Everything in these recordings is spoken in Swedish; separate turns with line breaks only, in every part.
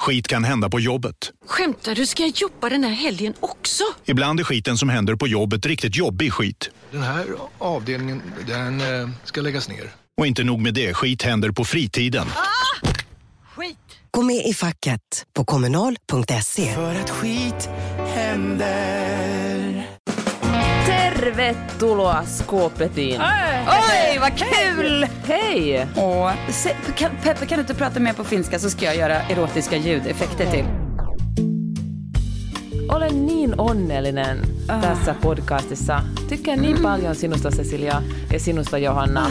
Skit kan hända på jobbet.
Skämtar du? Ska jag jobba den här helgen också?
Ibland är skiten som händer på jobbet riktigt jobbig skit.
Den här avdelningen, den eh, ska läggas ner.
Och inte nog med det, skit händer på fritiden.
Skit!
Gå med i facket på kommunal.se.
För att skit händer.
Tervetuloa skåpetiin.
Oj, vad kul!
Hej!
Och, se, kan, Peppe, kan du inte prata mer på finska så ska jag göra erotiska ljudeffekter till.
Olen niin onnellinen tässä podcastissa. Tykkään niin paljon sinusta Cecilia ja sinusta Johanna.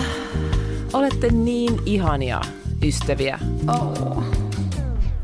Olette niin ihania ystäviä.
Åh.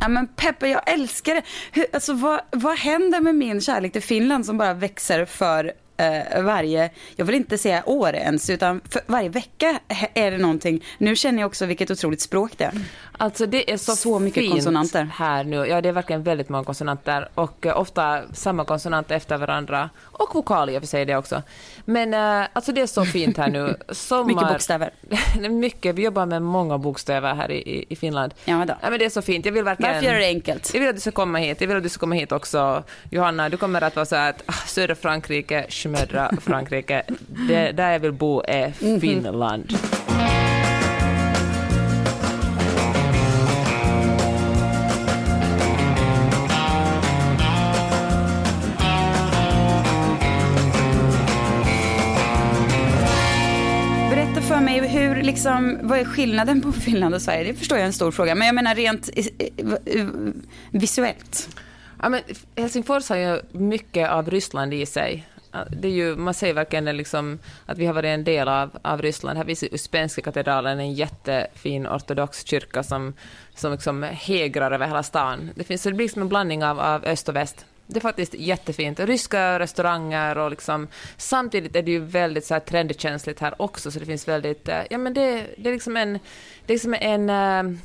Ja, men Peppe, jag älskar det. Hur, alltså, vad, vad händer med min kärlek till Finland som bara växer för eh, varje, jag vill inte säga år ens, utan för varje vecka är det någonting. Nu känner jag också vilket otroligt språk det är.
Alltså det är så,
Så mycket konsonanter.
här nu. Ja, det är verkligen väldigt många konsonanter och eh, ofta samma konsonant efter varandra. Och vokal i och för sig det också. Men eh, alltså det är så fint här nu. Sommar...
Mycket bokstäver.
mycket. Vi jobbar med många bokstäver här i, i, i Finland.
Ja, då.
Ja, men det är så fint. Jag vill verkligen...
Varför göra det enkelt?
Jag vill att du ska komma hit. Jag vill att du ska komma hit också. Johanna, du kommer att vara så här att ah, södra Frankrike, södra Frankrike. Det, där jag vill bo är
Mhm.
Finland.
Berätta liksom, vad är skillnaden på Finland och Sverige? Det förstår jag är en stor fråga, men jag menar rent visuellt.
Ja, men Helsingfors har ju mycket av Ryssland i sig. Det är ju, man säger verkligen liksom att vi har varit en del av, av Ryssland. Här finns ju Uspenska katedralen, en jättefin ortodox kyrka som, som liksom hägrar över hela stan. Det, finns, så det blir liksom en blandning av, av öst och väst. Det är faktiskt jättefint. Ryska restauranger och liksom, samtidigt är det ju väldigt så här trendkänsligt här också, så det finns väldigt, eh, ja men det, det är liksom en, det är liksom en eh,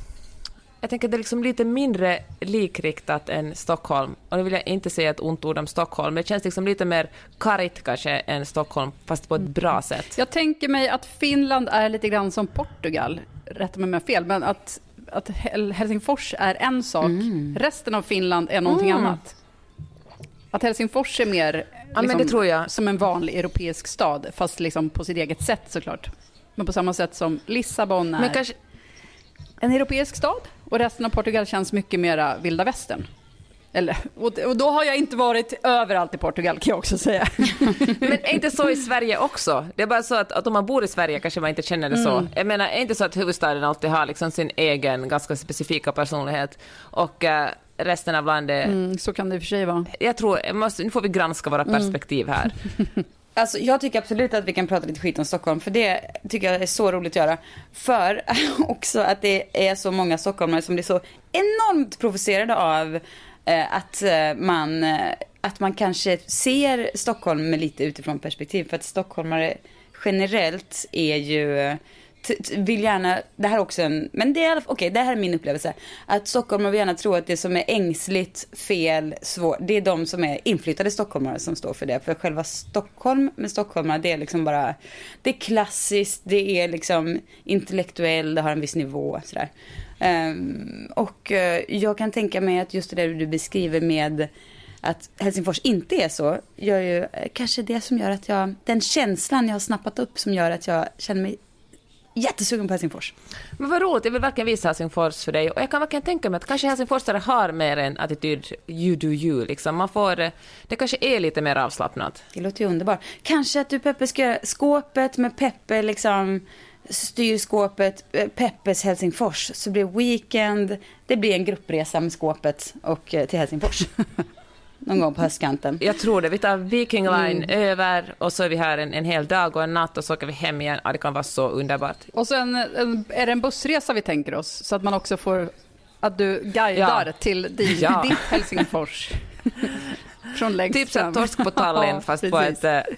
jag tänker att det är liksom lite mindre likriktat än Stockholm. Och nu vill jag inte säga ett ont ord om Stockholm, men det känns liksom lite mer karigt kanske än Stockholm, fast på ett bra sätt.
Jag tänker mig att Finland är lite grann som Portugal, rätta mig om jag har fel, men att, att Hel- Helsingfors är en sak, resten av Finland är någonting
Mm.
annat. Att Helsingfors är mer
men
liksom,
det tror jag.
som en vanlig europeisk stad, fast liksom på sitt eget sätt såklart. Men på samma sätt som Lissabon är
Men kanske,
en europeisk stad och resten av Portugal känns mycket mera vilda västern. Eller, och, då har jag inte varit överallt i Portugal kan jag också säga.
men är inte så i Sverige också? Det är bara så att, att om man bor i Sverige kanske man inte känner det så. Jag menar, är inte så att huvudstaden alltid har liksom sin egen ganska specifika personlighet och eh, resten av landet...
Mm, så kan det i och för sig vara.
Jag tror, jag måste, nu får vi granska våra perspektiv här.
Alltså, jag tycker absolut att vi kan prata lite skit om Stockholm, för det tycker jag är så roligt att göra. För också att det är så många stockholmare som blir så enormt provocerade av eh, att, eh, man, eh, att man kanske ser Stockholm med lite utifrån perspektiv. För att stockholmare generellt är ju t- vill gärna, det här är också en, men det är i alla fall, okej det här är min upplevelse. Att stockholmare vill gärna tro att det som är ängsligt, fel, svårt, det är de som är inflyttade stockholmare som står för det. För själva Stockholm med stockholmare, det är liksom bara, det är klassiskt, det är liksom intellektuell, det har en viss nivå sådär. Um, och uh, jag kan tänka mig att just det där du beskriver med att Helsingfors inte är så, gör ju eh, kanske det som gör att jag, den känslan jag har snappat upp som gör att jag känner mig jättesugen på Helsingfors.
Men vad roligt, jag vill verkligen visa Helsingfors för dig. Och jag kan verkligen tänka mig att kanske helsingforsare har mer en attityd you do you. Liksom. Man får, eh, det kanske är lite mer avslappnat.
Det låter ju underbart. Kanske att du Peppe ska göra skåpet med Peppe liksom styr skåpet, eh, Peppes Helsingfors. Så blir weekend, det blir en gruppresa med skåpet och eh, till Helsingfors. någon gång på höstkanten.
Jag tror det. Vi tar Viking Line över och så är vi här en, en hel dag och en natt och så åker vi hem igen. Ja, det kan vara så underbart.
Och sen en, är det en bussresa vi tänker oss, så att man också får att du guidar
Ja.
till din,
Ja.
ditt Helsingfors. Från längst
Typ
fram.
torsk på Tallinn
Ja,
fast på ett, ett,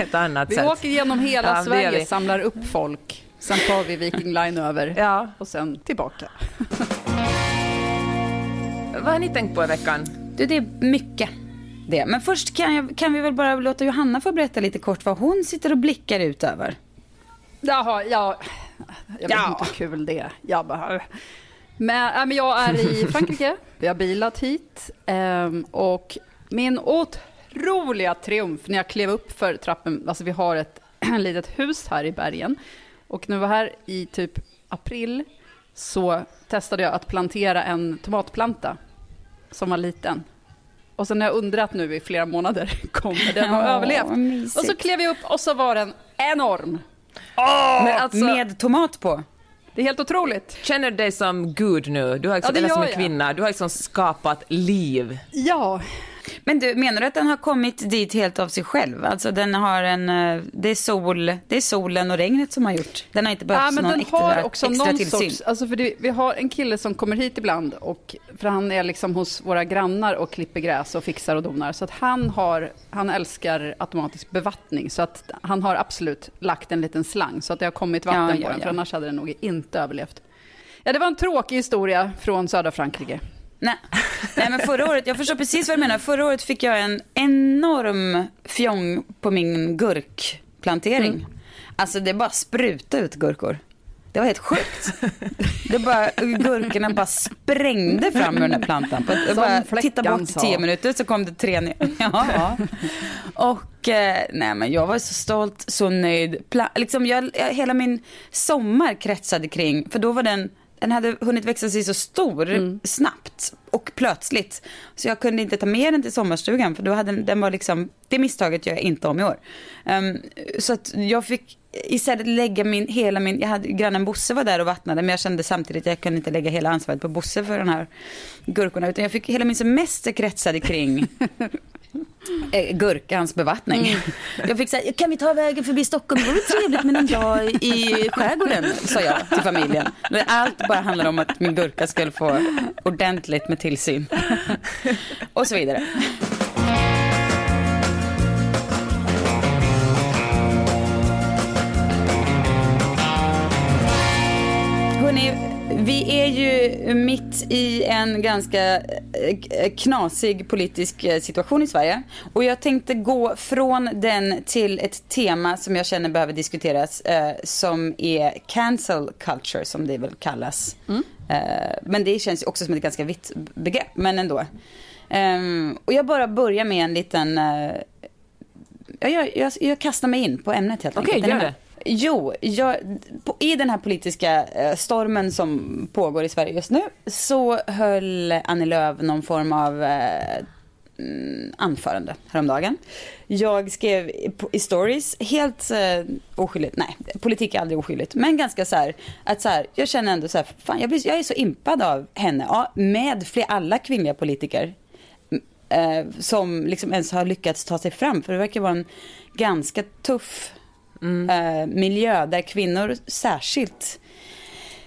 ett annat
Vi
sätt.
åker genom hela
Ja,
Sverige,
vi.
samlar upp folk, sen tar vi Viking Line över
Ja.
och sen tillbaka.
Vad har ni tänkt på i veckan?
Du, det är mycket det. Men först kan, jag, kan vi väl bara låta Johanna få berätta lite kort vad hon sitter och blickar ut över.
Jaha, ja. Jag vet
Ja.
inte hur kul det är. Jag, bara, men, äh, men jag är i Frankrike, vi har bilat hit ehm, och min otroliga triumf när jag klev upp för trappen, alltså vi har ett litet hus här i bergen och när vi var här i typ april så testade jag att plantera en tomatplanta som var liten. Och sen har jag undrat nu i flera månader, kommer den ha
Åh,
överlevt?
mysigt.
Och så klev jag upp och så var den enorm.
Men alltså,
Med tomat på.
Det är helt otroligt.
känner du dig som Gud nu? Du har liksom,
Ja,
eller som en
jag.
kvinna. Du har liksom skapat liv.
Ja,
Men du, menar du att den har kommit dit helt av sig själv? Alltså den har en, eh, det är sol, det är solen och regnet som har gjort. Den har inte behövt
ja
någon
den
extra,
har också
extra
någon
tillsyn.
sorts, alltså för det, vi har en kille som kommer hit ibland och för han är liksom hos våra grannar och klipper gräs och fixar och donar. Så att han har, han älskar automatisk bevattning så att han har absolut lagt en liten slang så att det har kommit vatten
Ja,
på
ja,
den för annars hade den nog inte överlevt. Ja, det var en tråkig historia från södra Frankrike.
Nej. Nej men förra året, jag förstår precis vad du menar. Förra året fick jag en enorm fjong på min gurkplantering.
Mm.
Alltså det bara sprutade ut gurkor. Det var helt sjukt. Det bara, gurkorna bara sprängde fram ur den här plantan. Jag bara tittade bort i
sa.
tio minuter så kom det tre ner. Ja. Och eh, nej men jag var så stolt, så nöjd. Pla- liksom jag, hela min sommar kretsade kring, för då var den den hade hunnit växa sig så stor
Mm.
snabbt och plötsligt. Så jag kunde inte ta med den till sommarstugan för då hade den, den var liksom, det misstaget gör jag inte om i år. Ehm, så att jag fick istället lägga min, hela min, jag hade, grannen Bosse var där och vattnade men jag kände samtidigt att jag kunde inte lägga hela ansvaret på Bosse för den här gurkorna utan jag fick hela min semester kretsade kring Eh, gurkans bevattning. Mm. Jag fick säga, kan vi ta vägen förbi Stockholm? Det vore trevligt med en dag i skärgården, sa jag till familjen. Allt bara handlar om att min gurka skulle få ordentligt med tillsyn. Och så vidare. Vi är ju mitt i en ganska eh, knasig politisk eh, situation i Sverige. Och jag tänkte gå från den till ett tema som jag känner behöver diskuteras. Eh, som är cancel culture, som det väl kallas. Eh, men det känns också som ett ganska vitt begrepp, men ändå. Ehm, och jag bara börjar med en liten... Jag, jag, jag, kastar mig in på ämnet helt
Okej,
enkelt. Ni
gör det.
Jo, jag, på, i den här politiska eh, stormen som pågår i Sverige just nu så höll Annie Lööf någon form av eh, mm, anförande häromdagen. Jag skrev i- i stories, helt eh, oskyldigt, nej, politik är aldrig oskyldigt, men ganska så här, att så här, jag känner ändå så här, fan jag, blir, jag är så impad av henne, ja, med fler, alla kvinnliga politiker mm, eh, som liksom ens har lyckats ta sig fram. För det verkar vara en ganska tuff eh, miljö där kvinnor särskilt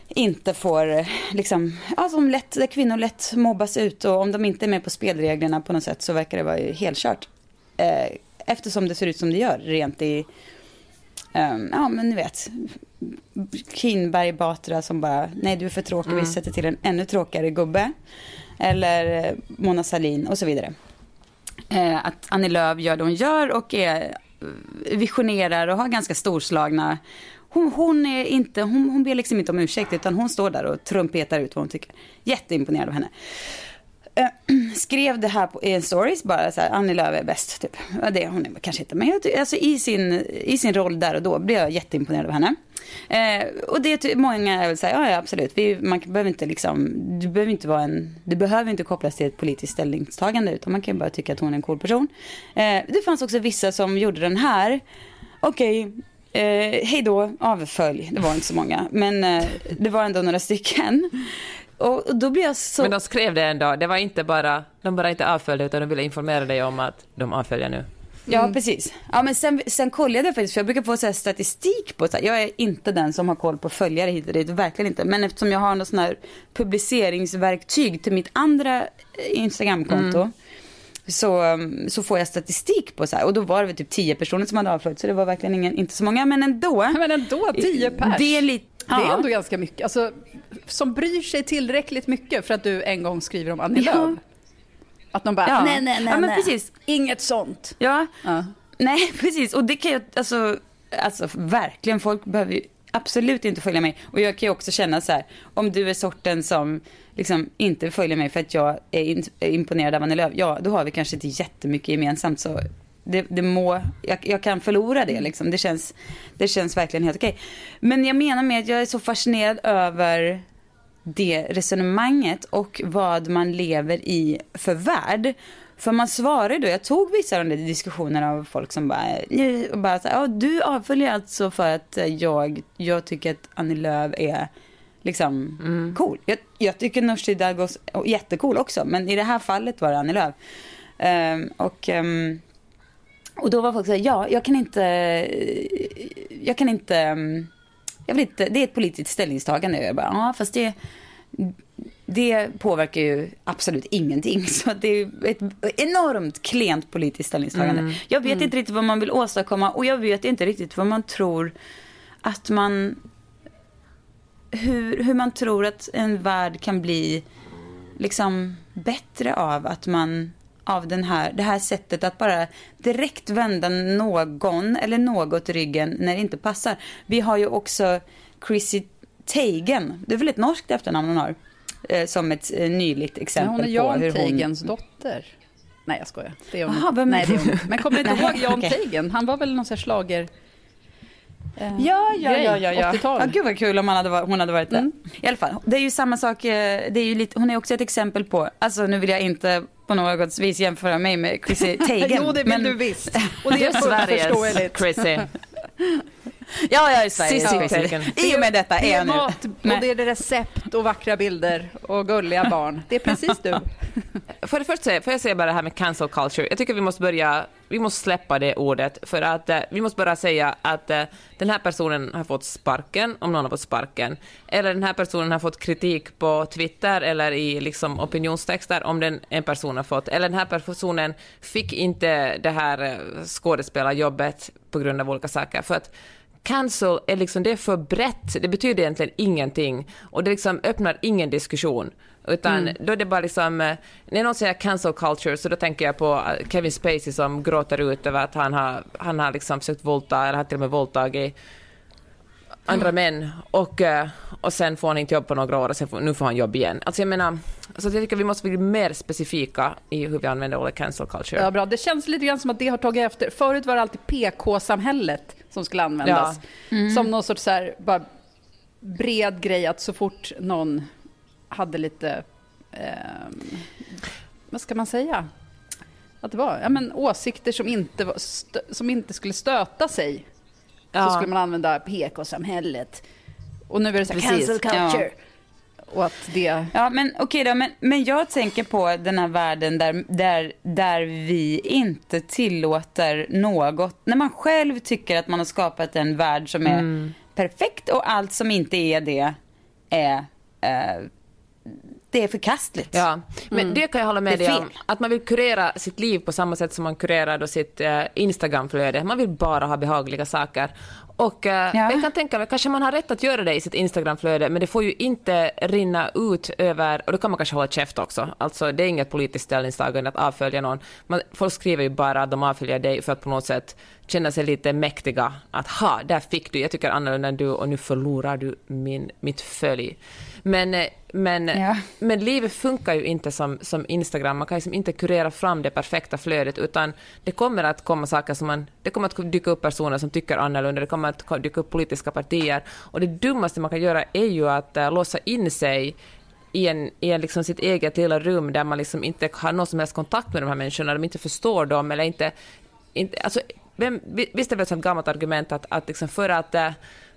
inte får, liksom, ja, som lätt, där kvinnor lätt mobbas ut och om de inte är med på spelreglerna på något sätt så verkar det vara helkört. Eh, eftersom det ser ut som det gör rent i, ehm, ja men ni vet, Kinberg Batra som bara, nej du är för tråkig, vi sätter till en ännu tråkigare gubbe. Eller eh, Mona Sahlin och så vidare. Att Annie Lööf gör det hon gör och är, visionerar och har ganska storslagna hon, hon, är inte, hon, hon ber liksom inte om ursäkt utan hon står där och trumpetar ut vad hon tycker. Jätteimponerad av henne. Skrev det här på, i en stories bara så här, Annie Lööf är bäst typ. Ja, det är hon är kanske inte, men jag, alltså, i, sin, i sin roll där och då blev jag jätteimponerad av henne. Eh, och det är många är väl så ja, ja absolut, Vi, man behöver inte liksom, du behöver inte vara en, du behöver inte kopplas till ett politiskt ställningstagande utan man kan ju bara tycka att hon är en cool person. Eh, det fanns också vissa som gjorde den här, okej, Eh, hej då, avfölj. Det var inte så många. Men eh, det var ändå några stycken och, då blir jag så...
Men de skrev det ändå. Det var inte bara, de bara inte avföljde utan de ville informera dig om att de avföljer nu.
Ja, precis. Ja, men sen, sen kollade jag faktiskt, för jag brukar få så här statistik på så här, Jag är inte den som har koll på följare hit och dit, verkligen inte. Men eftersom jag har något sån här publiceringsverktyg till mitt andra eh, Instagramkonto.
Mm.
Så, um, så får jag statistik på så här. Och då var det väl typ 10 personer som hade avföljt. Så det var verkligen ingen, inte så många, men ändå.
Men ändå, 10 pers.
Det är lite...
Det är
ja.
ändå ganska mycket. Alltså, som bryr sig tillräckligt mycket för att du en gång skriver om Annie
Ja.
Lööf. Att de bara,
Ja.
nej, nej, nej,
Ja, men precis.
inget sånt.
Ja,
Ja.
nej precis. Och det kan jag, alltså, alltså verkligen, folk behöver ju absolut inte följa mig. Och jag kan ju också känna så här, om du är sorten som liksom inte följer mig för att jag är imponerad av Annie Lööf, ja då har vi kanske inte jättemycket gemensamt. Så det, det må, jag, jag kan förlora det liksom. Det känns, det känns verkligen helt okej. Men jag menar med att jag är så fascinerad över det resonemanget och vad man lever i för värld. För man svarar ju då, jag tog vissa av de diskussionerna av folk som bara, och bara så här, ja, du avföljer alltså för att jag, jag tycker att Annie Lööf är liksom cool. Jag, jag tycker Nooshi Dadgostar är jättecool också, men i det här fallet var det Annie Lööf. Ehm, och, ehm, och då var folk så här, ja, jag kan inte, jag kan inte, ehm, jag vill inte, det är ett politiskt ställningstagande. Jag bara, ja fast det, det påverkar ju absolut ingenting. Så det är ett enormt klent politiskt ställningstagande. Jag vet inte riktigt vad man vill åstadkomma och jag vet inte riktigt vad man tror att man, hur, hur man tror att en värld kan bli liksom bättre av att man av den här, det här sättet att bara direkt vända någon eller något ryggen när det inte passar. Vi har ju också Chrissy Teigen, det är väl ett norskt efternamn hon har, eh, som ett eh, nyligt exempel
hon är
på hur hon...
Teigens dotter. Nej, jag skojar. Det är hon.
Jaha, vem
Nej, det är
hon?
Men kommer du inte ihåg Jan
okej.
Teigen? Han var väl någon här slager... eh,
Ja, ja,
grej,
ja, ja, ja.
80-tal.
ja. Gud vad kul om hade, hon hade varit där.
Mm.
I alla fall, det är ju samma sak, eh, det är ju lite, hon är också ett exempel på, alltså nu vill jag inte på något vis jämföra mig med Chrissy Teigen.
jo, det vill
men-
du visst. Och det är fullt förståeligt.
Chrissy.
Ja, jag är
Sissi
Chrissy.
Teigen.
I och med detta är
Det är
jag nu.
mat och det är recept och vackra bilder och gulliga barn. Det är precis du.
För det första säga, får jag säga bara det här med cancel culture. Jag tycker vi måste börja, vi måste släppa det ordet för att eh, vi måste bara säga att eh, den här personen har fått sparken, om någon har fått sparken, eller den här personen har fått kritik på Twitter eller i liksom opinionstexter om den en person har fått, eller den här personen fick inte det här eh, skådespelarjobbet på grund av olika saker. För att cancel är liksom, det är för brett, det betyder egentligen ingenting. Och det liksom öppnar ingen diskussion. Utan då är det bara liksom, eh, när någon säger cancel culture så då tänker jag på eh, Kevin Spacey som gråter ut över att han har, han har liksom försökt våldta, eller har till och med våldtagit andra män och, eh, och sen får han inte jobb på några år och sen får, nu får han jobb igen. Alltså jag menar, så jag tycker vi måste bli mer specifika i hur vi använder ordet cancel culture.
Ja, bra. Det känns lite grann som att det har tagit efter. Förut var det alltid PK-samhället som skulle användas. Som någon sorts så här, bara bred grej att så fort någon hade lite, ehm, vad ska man säga? Att det var ja, men, åsikter som inte, var, som inte skulle stöta sig. Så
Ja.
skulle man använda PK-samhället. Och nu är det så här, cancel culture. Och att det...
Ja, men okej då. Men, men jag tänker på den här världen där, där, där vi inte tillåter något. När man själv tycker att man har skapat en värld som är
Mm.
perfekt och allt som inte är det är, eh, det är förkastligt.
Ja, men det kan jag hålla med dig om. Att man vill kurera sitt liv på samma sätt som man kurerar då sitt eh, Instagramflöde. Man vill bara ha behagliga saker. Och eh,
Ja.
jag kan tänka mig, kanske man har rätt att göra det i sitt Instagramflöde, men det får ju inte rinna ut över, och då kan man kanske hålla käft också. Alltså det är inget politiskt ställningstagande att avfölja någon. Man, folk skriver ju bara att de avföljer dig för att på något sätt känna sig lite mäktiga. Att ha, där fick du, jag tycker annorlunda än du och nu förlorar du min, mitt följ. Men, eh, men,
Ja.
men livet funkar ju inte som, som Instagram. Man kan liksom inte kurera fram det perfekta flödet, utan det kommer att komma saker som man... Det kommer att dyka upp personer som tycker annorlunda, det kommer att dyka upp politiska partier. Och det dummaste man kan göra är ju att uh, låsa in sig i, en, i en liksom sitt eget lilla rum där man liksom inte har någon som helst kontakt med de här människorna, de inte förstår dem eller inte... inte alltså, vem, vi- visst är det väl ett gammalt argument att, att liksom för, att, eh,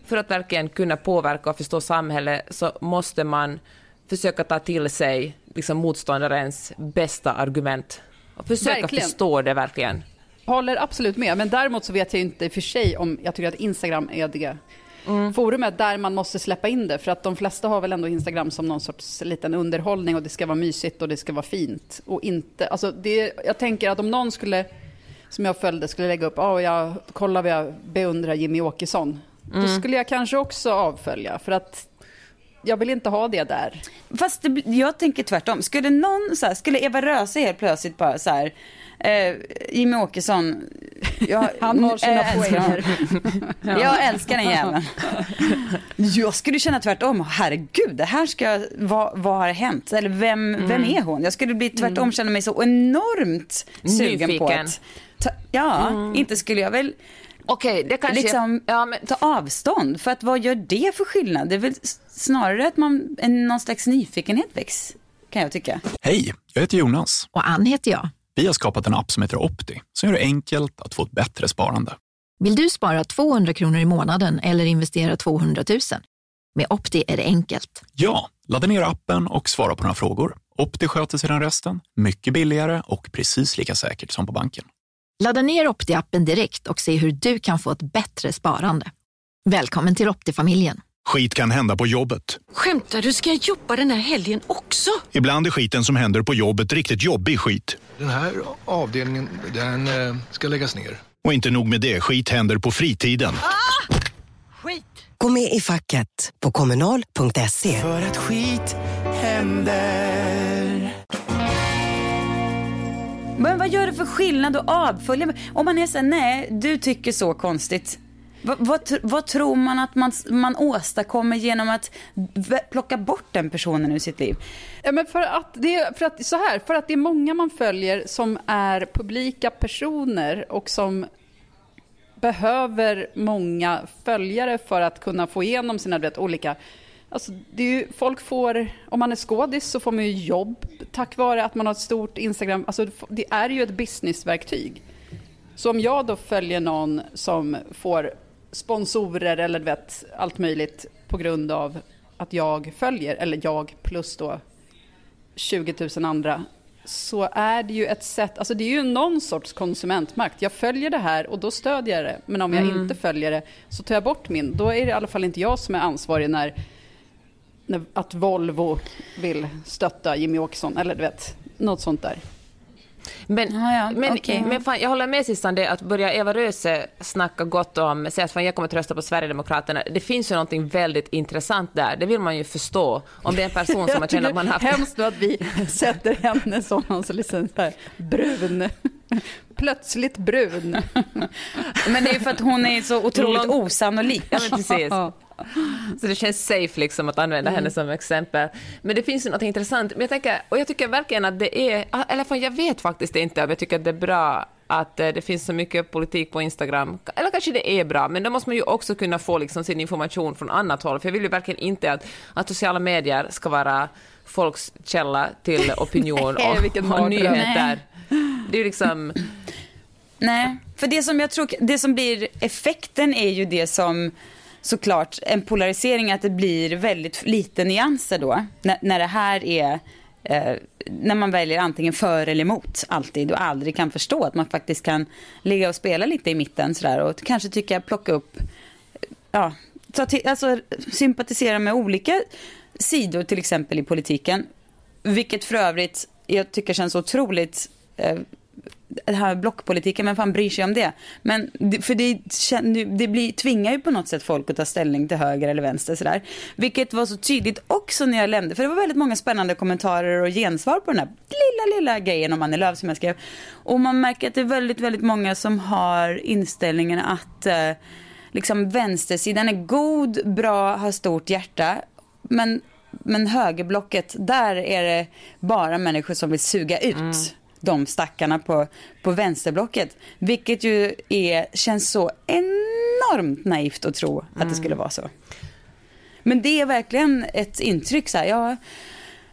för att verkligen kunna påverka och förstå samhället så måste man försöka ta till sig liksom motståndarens bästa argument. Och försöka
Verkligen.
förstå det verkligen.
Håller absolut med, men däremot så vet jag inte i och för sig om jag tycker att Instagram är det forumet där man måste släppa in det. För att de flesta har väl ändå Instagram som någon sorts liten underhållning och det ska vara mysigt och det ska vara fint. Och inte, alltså det, jag tänker att om någon skulle, som jag följde, skulle lägga upp, oh, jag, kolla vad jag beundrar Jimmy Åkesson. Då skulle jag kanske också avfölja, för att jag vill inte ha det där.
Fast det, jag tänker tvärtom. Skulle någon så här, skulle Eva Röse helt plötsligt bara så här, eh, Jimmy Åkesson, jag,
Han har sina
jag älskar honom.
poänger.
Jag älskar den jäveln. Jag skulle känna tvärtom. Herregud, det här ska jag, vad, vad har hänt? Eller vem, vem är hon? Jag skulle bli tvärtom känna mig så enormt sugen på
Nyfiken.
att ta, Ja, inte skulle jag väl
Okej, det kanske...
liksom
ja, men,
ta avstånd. För att vad gör det för skillnad? Det är väl snarare att man, en, någon slags nyfikenhet väcks, kan jag tycka.
Hej, jag heter Jonas.
Och Ann heter jag.
Vi har skapat en app som heter Opti som gör det enkelt att få ett bättre sparande.
Vill du spara 200 kronor i månaden eller investera 200 000? Med Opti är det enkelt.
Ja, ladda ner appen och svara på några frågor. Opti sköter sedan resten, mycket billigare och precis lika säkert som på banken.
Ladda ner Opti-appen direkt och se hur du kan få ett bättre sparande. Välkommen till Opti-familjen.
Skit kan hända på jobbet.
Skämtar du? Ska jag jobba den här helgen också?
Ibland är skiten som händer på jobbet riktigt jobbig skit.
Den här avdelningen, den eh, ska läggas ner.
Och inte nog med det, skit händer på fritiden.
Skit!
Gå med i facket på kommunal.se.
För att skit händer.
Men vad gör det för skillnad att avfölja? Om man är så här, nej, du tycker så konstigt. Vad, vad, vad tror man att man, man åstadkommer genom att plocka bort den personen ur sitt liv?
Ja, men för att det är, för att, så här, för att det är många man följer som är publika personer och som behöver många följare för att kunna få igenom sina vet, olika... Alltså, det är ju, folk får, om man är skådis så får man ju jobb tack vare att man har ett stort Instagram. Alltså, det är ju ett businessverktyg. Så om jag då följer någon som får sponsorer eller du vet, allt möjligt på grund av att jag följer, eller jag plus då 20 000 andra, så är det ju ett sätt, alltså det är ju någon sorts konsumentmakt. Jag följer det här och då stödjer jag det, men om jag inte följer det så tar jag bort min. Då är det i alla fall inte jag som är ansvarig när, när att Volvo vill stötta Jimmy Åkesson, eller du vet, något sånt där.
Men,
Ja, ja,
men,
okej.
men fan, jag håller med Sissan det att börja Eva Röse snacka gott om, säga att fan, jag kommer att rösta på Sverigedemokraterna, det finns ju någonting väldigt intressant där, det vill man ju förstå. Om det är en person som man känner att man har haft...
Hemskt att vi sätter henne som någon så liksom brun. Plötsligt brun.
Men det är för att hon är så otroligt osannolik.
Ja, men precis. Så det känns safe liksom att använda henne som exempel. Men det finns ju något intressant. Men jag tänker, och jag tycker verkligen att det är, eller fan, jag vet faktiskt inte om jag tycker att det är bra att eh, det finns så mycket politik på Instagram. Eller kanske det är bra, men då måste man ju också kunna få liksom sin information från annat håll. För jag vill ju verkligen inte att, att sociala medier ska vara folks källa till opinion
Nej,
och,
vilken
och
mardröm.
nyheter. Det är ju liksom...
Nej, för det som jag tror, det som blir effekten är ju det som såklart en polarisering att det blir väldigt lite nyanser då. När, när det här är, eh, när man väljer antingen för eller emot alltid och aldrig kan förstå att man faktiskt kan ligga och spela lite i mitten sådär och kanske tycka plocka upp, ja, ta till, alltså sympatisera med olika sidor till exempel i politiken. Vilket för övrigt jag tycker känns otroligt Eh, det här blockpolitiken, vem fan bryr sig om det? Men det, för det, det blir, tvingar ju på något sätt folk att ta ställning till höger eller vänster sådär. Vilket var så tydligt också när jag lämnade, för det var väldigt många spännande kommentarer och gensvar på den här lilla, lilla grejen om Annie Lööf som jag skrev. Och man märker att det är väldigt, väldigt många som har inställningen att eh, liksom vänstersidan är god, bra, har stort hjärta. Men, men högerblocket, där är det bara människor som vill suga ut mm de stackarna på, på vänsterblocket. Vilket ju är, känns så enormt naivt att tro att det skulle vara så. Men det är verkligen ett intryck så här, ja,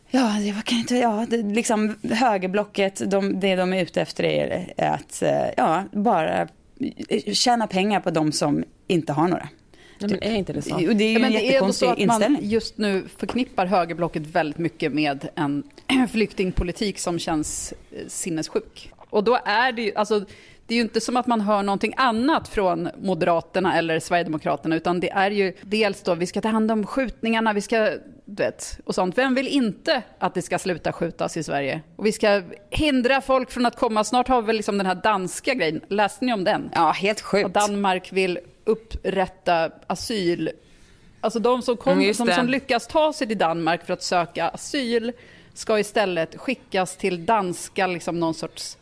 ja, det kan inte, ja, det, liksom högerblocket, de, det de är ute efter är att, eh, ja, bara tjäna pengar på de som inte har några.
Nej, men är inte det så?
Och det är ju
Ja, men
en
det är ändå
jättekonstig
så att man
inställning.
just nu förknippar högerblocket väldigt mycket med en flyktingpolitik som känns eh, sinnessjuk. Och då är det ju, alltså, det är ju inte som att man hör någonting annat från Moderaterna eller Sverigedemokraterna, utan det är ju dels då, vi ska ta hand om skjutningarna, vi ska, du vet, och sånt. Vem vill inte att det ska sluta skjutas i Sverige? Och vi ska hindra folk från att komma. Snart har vi väl liksom den här danska grejen, läste ni om den?
Ja, helt sjukt.
Att Danmark vill upprätta asyl... Alltså de som, kom,
Mm,
som, som lyckas ta sig till Danmark för att söka asyl ska istället skickas till danska, liksom någon sorts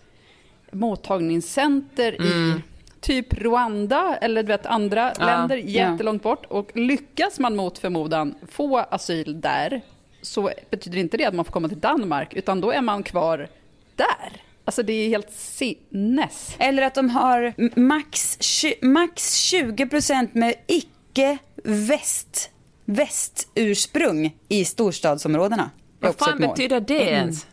mottagningscenter i typ Rwanda eller du vet, andra
Ja,
länder
ja.
jättelångt bort. Och lyckas man mot förmodan få asyl där så betyder inte det att man får komma till Danmark, utan då är man kvar där. Alltså det är helt sinnes.
Eller att de har max, max 20% med icke väst, västursprung i storstadsområdena.
Vad fan betyder det ens?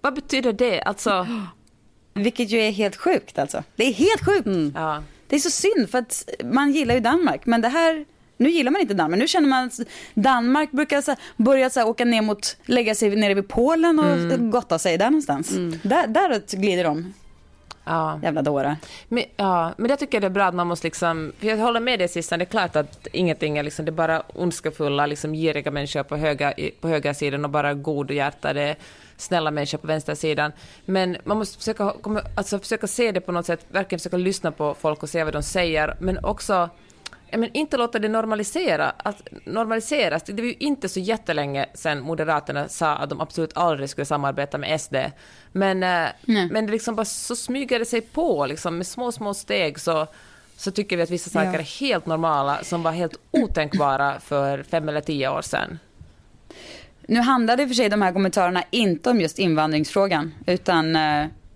Vad betyder det? Alltså,
Vilket ju är helt sjukt alltså. Det är helt sjukt.
ja.
Det är så synd för att man gillar ju Danmark. Men det här, nu gillar man inte Danmark. Nu känner man att Danmark brukar så här, börja så här, åka ner mot, lägga sig nere vid Polen och gotta sig där någonstans. Där, däråt glider de,
ja.
jävla dårar.
Men, ja, men jag tycker det är bra att man måste liksom, för jag håller med dig Sissan, det är klart att ingenting är liksom, det är bara ondskefulla, liksom giriga människor på höga, på höga sidan och bara godhjärtade, snälla människor på vänstersidan. Men man måste försöka, alltså försöka se det på något sätt, verkligen försöka lyssna på folk och se vad de säger, men också men inte låta det normalisera, att normaliseras. Det var ju inte så jättelänge sedan Moderaterna sa att de absolut aldrig skulle samarbeta med SD. Men, eh, men det liksom bara så smyger det sig på, liksom, med små, små steg så, så tycker vi att vissa saker
Ja.
är helt normala som var helt otänkbara för fem eller tio år sedan.
Nu handlade i och för sig de här kommentarerna inte om just invandringsfrågan. Utan,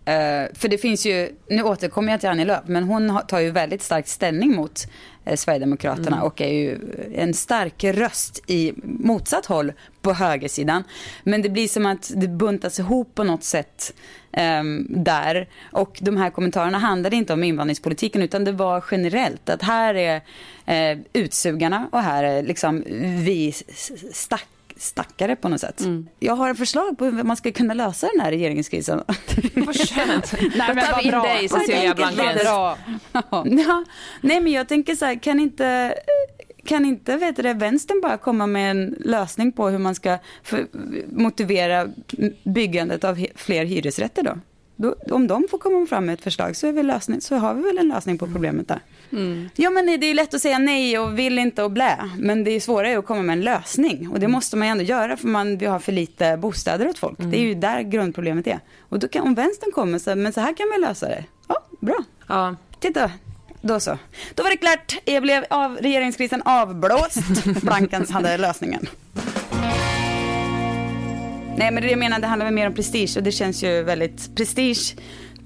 eh, för det finns ju, nu återkommer jag till Annie Lööf, men hon tar ju väldigt stark ställning mot eh, Sverigedemokraterna och är ju en stark röst i motsatt håll på högersidan. Men det blir som att det buntas ihop på något sätt ehm, där. Och de här kommentarerna handlade inte om invandringspolitiken utan det var generellt att här är eh, utsugarna och här är liksom vi stack stackare på något sätt. Jag har ett förslag på hur man ska kunna lösa den här regeringskrisen.
Vad skönt. Då
men vad
in
bra.
dig, Cecilia Blankens.
Ja, nej men jag tänker så här, kan inte, kan inte vet du, vänstern bara komma med en lösning på hur man ska för, motivera byggandet av he, fler hyresrätter då? Då? Om de får komma fram med ett förslag så, är vi lösning, så har vi väl en lösning på problemet där. Ja men det är ju lätt att säga nej och vill inte och blä. Men det är svårare att komma med en lösning. Och det måste man ju ändå göra för man, vi har för lite bostäder åt folk. Det är ju där grundproblemet är. Och då kan, om vänstern kommer så, men så här kan vi lösa det. Ja, bra.
Ja.
Titta, då så. Då var det klart. Jag blev av regeringskrisen avblåst. Blankens hade lösningen. Nej men det jag menar, det handlar väl mer om prestige och det känns ju väldigt, prestige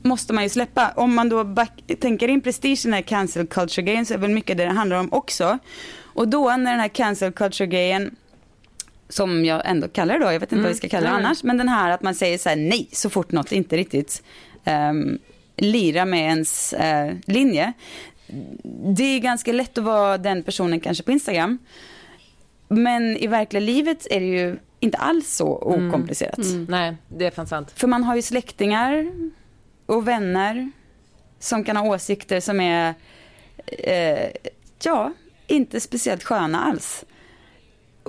måste man ju släppa. Om man då back, tänker in prestige i den här cancel culture grejen så är väl mycket det det handlar om också. Och då när den här cancel culture grejen som jag ändå kallar det då, jag vet inte vad vi ska kalla det
Mm.
annars, men den här att man säger så här nej så fort något inte riktigt um, lirar med ens eh, linje. Det är ganska lätt att vara den personen kanske på Instagram. Men i verkliga livet är det ju inte alls så okomplicerat.
Nej, det är fan sant.
För man har ju släktingar och vänner som kan ha åsikter som är, eh, ja, inte speciellt sköna alls.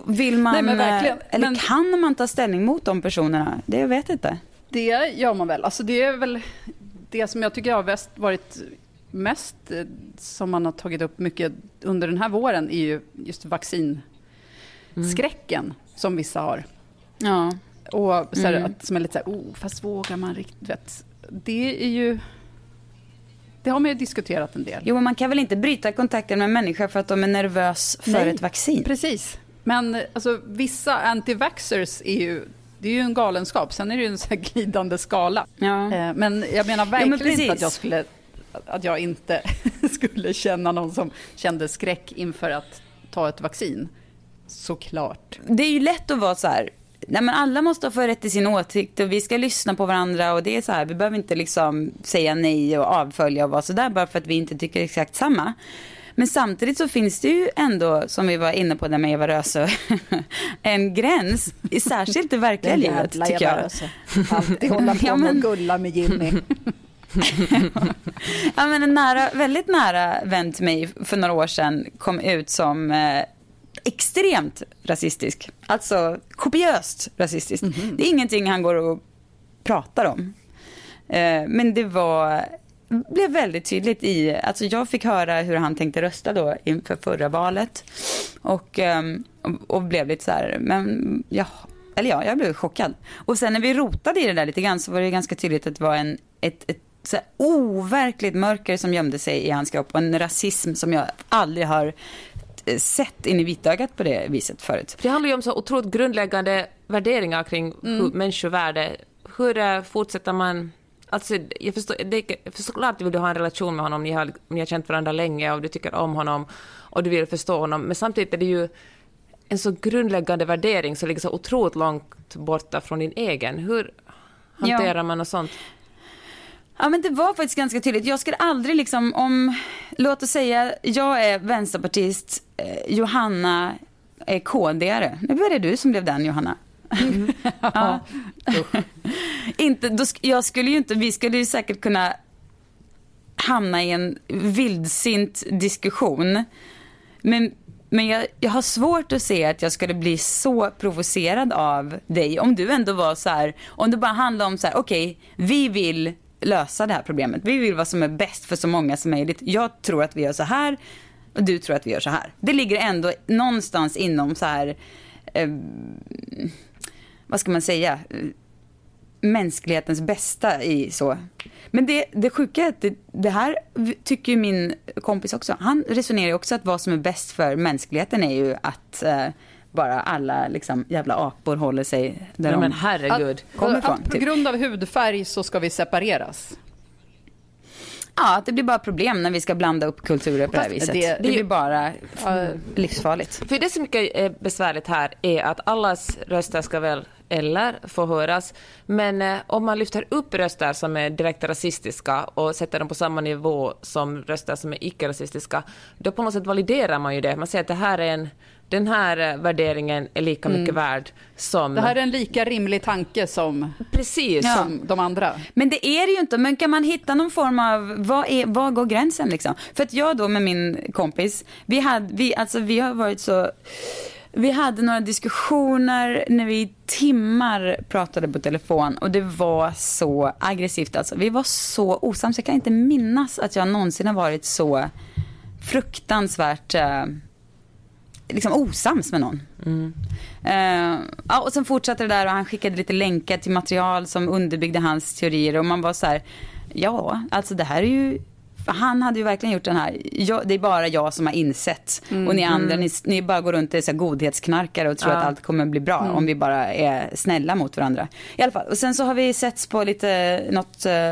Vill man,
Nej,
eh, eller
Men-
kan man ta ställning mot de personerna? Det jag vet inte.
Det gör man väl. Alltså det är väl det som jag tycker har varit mest eh, som man har tagit upp mycket under den här våren är ju just vaccinskräcken som vissa har.
Ja.
Och så här,
Mm.
att, som är lite så här, oh, fast vågar man riktigt? Vet. Det är ju... Det har man ju diskuterat en del.
Jo, men man kan väl inte bryta kontakten med en människa för att de är nervös för
Nej.
ett vaccin?
Precis. Men alltså, vissa anti-vaxxers är ju... Det är ju en galenskap. Sen är det ju en så här glidande skala.
Ja.
Eh, Men jag menar verkligen
precis.
inte att jag skulle att jag inte skulle känna någon som kände skräck inför att ta ett vaccin. Såklart.
det är ju lätt att vara så här. Nej, men alla måste få rätt till sin åsikt och vi ska lyssna på varandra och det är så här, vi behöver inte liksom säga nej och avfölja och vara så där bara för att vi inte tycker exakt samma. Men samtidigt så finns det ju ändå, som vi var inne på där med Eva Röse, en gräns, särskilt i verkliga livet tycker jag.
Röse. Alltid hålla på
Ja, men-
att gulla med Jimmy.
Ja, men en nära, väldigt nära vän till mig för några år sedan kom ut som eh, extremt rasistisk. Alltså kopiöst rasistisk. Det är ingenting han går och pratar om. Eh, men det var blev väldigt tydligt i, alltså jag fick höra hur han tänkte rösta då inför förra valet. Och, ehm, och, och blev lite så här, men ja, eller ja, jag blev chockad. Och sen när vi rotade i det där lite grann så var det ganska tydligt att det var en, ett, ett så overkligt mörker som gömde sig i hans kropp och en rasism som jag aldrig har sett in i vitögat på det viset förut.
Det handlar ju om så otroligt grundläggande värderingar kring hur människovärde. Hur eh, fortsätter man... Alltså, jag förstår, det, för såklart vill du ha en relation med honom, ni har, ni har känt varandra länge och du tycker om honom och du vill förstå honom, men samtidigt är det ju en så grundläggande värdering som ligger så otroligt långt borta från din egen. Hur hanterar
Ja.
man något sånt?
Ja men det var faktiskt ganska tydligt. Jag skulle aldrig liksom om, låt oss säga jag är vänsterpartist, eh, Johanna är KD-are. Nu var det du som blev den Johanna. ja. inte, då, jag skulle ju inte, vi skulle ju säkert kunna hamna i en vildsint diskussion. Men, men jag, jag har svårt att se att jag skulle bli så provocerad av dig om du ändå var så här, om det bara handlar om så här, okej, vi vill lösa det här problemet. Vi vill vad som är bäst för så många som möjligt. Jag tror att vi gör så här och du tror att vi gör så här. Det ligger ändå någonstans inom så här, eh, vad ska man säga, mänsklighetens bästa i så. Men det, det sjuka är att det, det här tycker ju min kompis också. Han resonerar ju också att vad som är bäst för mänskligheten är ju att eh, bara alla liksom jävla apor håller sig där
Ja,
de
men herregud.
kommer ifrån.
att på
typ.
grund av hudfärg så ska vi separeras.
Ja, att det blir bara problem när vi ska blanda upp kulturer på det här viset.
det-
Det,
det-
blir bara
Ja.
livsfarligt.
För det som är besvärligt här är att allas röster ska väl eller få höras, men eh, om man lyfter upp röster som är direkt rasistiska och sätter dem på samma nivå som röster som är icke-rasistiska, då på något sätt validerar man ju det. Man säger att det här är en, den här eh, värderingen är lika mycket värd som...
Det här är en lika rimlig tanke som,
Precis.
Ja.
som de andra.
Men det är det ju inte. Men kan man hitta någon form av, vad, är, vad går gränsen liksom? För att jag då med min kompis, vi, hade, vi, alltså, vi har varit så, vi hade några diskussioner när vi i timmar pratade på telefon och det var så aggressivt alltså. Vi var så osams. Jag kan inte minnas att jag någonsin har varit så fruktansvärt eh, liksom osams med någon. Eh, ja, och sen fortsatte det där och han skickade lite länkar till material som underbyggde hans teorier och man var så här, ja, alltså det här är ju för han hade ju verkligen gjort den här, jag, det är bara jag som har insett. Och ni andra, ni, ni bara går runt och är så här godhetsknarkare och tror
Ja.
att allt kommer bli bra om vi bara är snälla mot varandra. I alla fall, och sen så har vi setts på lite, något eh,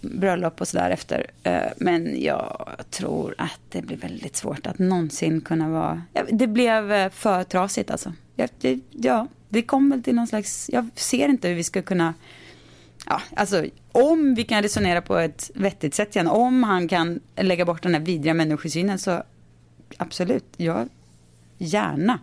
bröllop och sådär efter. Eh, men jag tror att det blir väldigt svårt att någonsin kunna vara, det blev eh, för trasigt alltså. Ja, det, ja, det kom väl till någon slags, jag ser inte hur vi ska kunna Ja, alltså om vi kan resonera på ett vettigt sätt igen, om han kan lägga bort den här vidriga människosynen så absolut, jag gärna